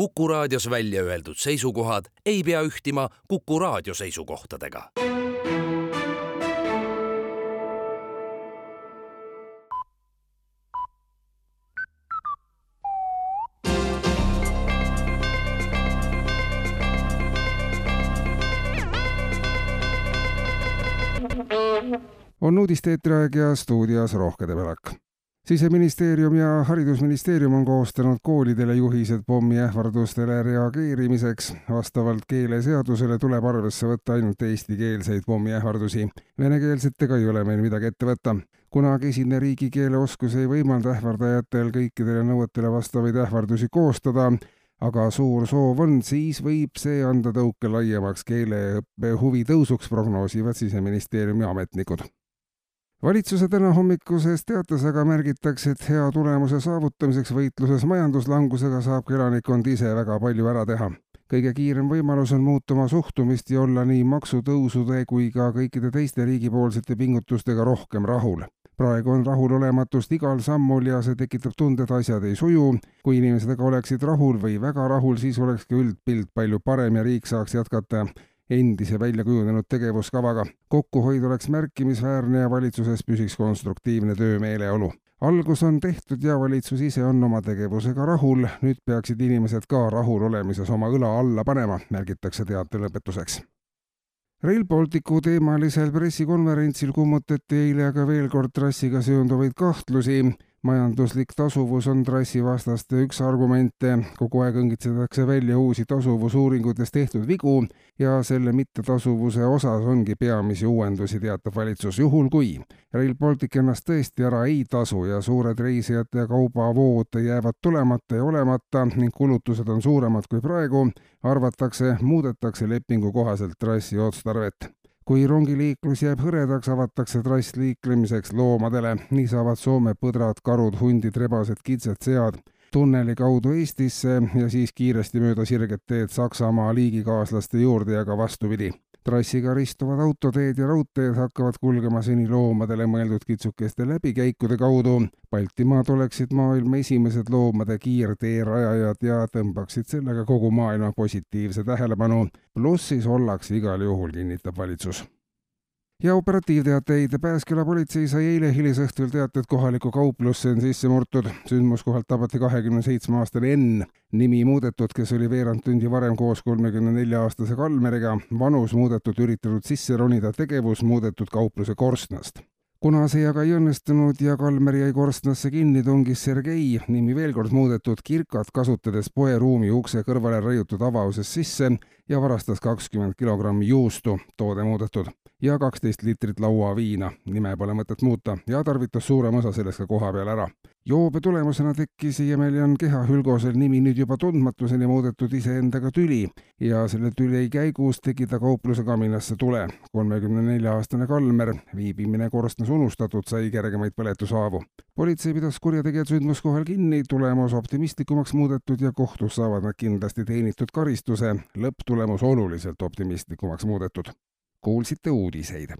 Kuku raadios välja öeldud seisukohad ei pea ühtima Kuku raadio seisukohtadega. on uudiste eetriaeg ja stuudios Rohke Debelak siseministeerium ja Haridusministeerium on koostanud koolidele juhised pommiähvardustele reageerimiseks. vastavalt keeleseadusele tuleb arvesse võtta ainult eestikeelseid pommiähvardusi. Venekeelsetega ei ole meil midagi ette võtta. kuna kesine riigikeele oskus ei võimalda ähvardajatel kõikidele nõuetele vastavaid ähvardusi koostada, aga suur soov on, siis võib see anda tõuke laiemaks keeleõppe huvi tõusuks, prognoosivad siseministeeriumi ametnikud valitsuse tänahommikuses teates aga märgitakse, et hea tulemuse saavutamiseks võitluses majanduslangusega saab elanikkond ise väga palju ära teha. kõige kiirem võimalus on muuta oma suhtumist ja olla nii maksutõusude kui ka kõikide teiste riigipoolsete pingutustega rohkem rahul. praegu on rahulolematust igal sammul ja see tekitab tunde, et asjad ei suju. kui inimesed aga oleksid rahul või väga rahul, siis oleks ka üldpilt palju parem ja riik saaks jätkata endise välja kujunenud tegevuskavaga. kokkuhoid oleks märkimisväärne ja valitsuses püsiks konstruktiivne töömeeleolu. algus on tehtud ja valitsus ise on oma tegevusega rahul, nüüd peaksid inimesed ka rahul olemises oma õla alla panema, märgitakse teate lõpetuseks Rail Balticu teemalisel pressikonverentsil kummutati eile aga veel kord trassiga seonduvaid kahtlusi majanduslik tasuvus on trassivastaste üks argumente, kogu aeg õngitsetakse välja uusi tasuvusuuringutes tehtud vigu ja selle mittetasuvuse osas ongi peamisi uuendusi, teatab valitsus, juhul kui Rail Baltic ennast tõesti ära ei tasu ja suured reisijate ja kaubavood jäävad tulemata ja olemata ning kulutused on suuremad kui praegu, arvatakse, muudetakse lepingu kohaselt trassi otstarvet kui rongiliiklus jääb hõredaks, avatakse trass liiklemiseks loomadele. nii saavad Soome põdrad, karud, hundid, rebased, kitsed, sead tunneli kaudu Eestisse ja siis kiiresti mööda sirget teed Saksamaa liigikaaslaste juurde ja ka vastupidi trassiga ristuvad autoteed ja raudteed hakkavad kulgema seni loomadele mõeldud kitsukeste läbikäikude kaudu. Baltimaad oleksid maailma esimesed loomade kiirteerajajad ja tõmbaksid sellega kogu maailma positiivse tähelepanu. plussis ollakse igal juhul, kinnitab valitsus ja operatiivteateid. Pääsküla politsei sai eile hilisõhtul teated kohalikku kauplusse on sisse murtud. sündmuskohalt tabati kahekümne seitsme aastane Enn, nimi muudetud, kes oli veerand tundi varem koos kolmekümne nelja aastase Kalmeriga, vanus muudetud, üritanud sisse ronida, tegevus muudetud kaupluse korstnast kuna see aga ei õnnestunud ja Kalmer jäi korstnasse kinni, tungis Sergei, nimi veel kord muudetud, kirkat kasutades poeruumi ukse kõrvale raiutud avausest sisse ja varastas kakskümmend kilogrammi juustu, toode muudetud ja kaksteist liitrit lauaviina, nime pole mõtet muuta, ja tarvitas suurema osa sellest ka kohapeal ära. joobe tulemusena tekkis Jemeljan kehahülgosel nimi nüüd juba tundmatuseni muudetud iseendaga tüli ja selle tüli käigus tegi ta kaupluse kaminasse tule. kolmekümne nelja aastane Kalmer, viibimine korstnas unustatud, sai kergemaid põletushaavu. politsei pidas kurjategijad sündmuskohal kinni, tulemus optimistlikumaks muudetud ja kohtus saavad nad kindlasti teenitud karistuse, lõpptulemus oluliselt optimistlikumaks muudetud kuulsite uudiseid.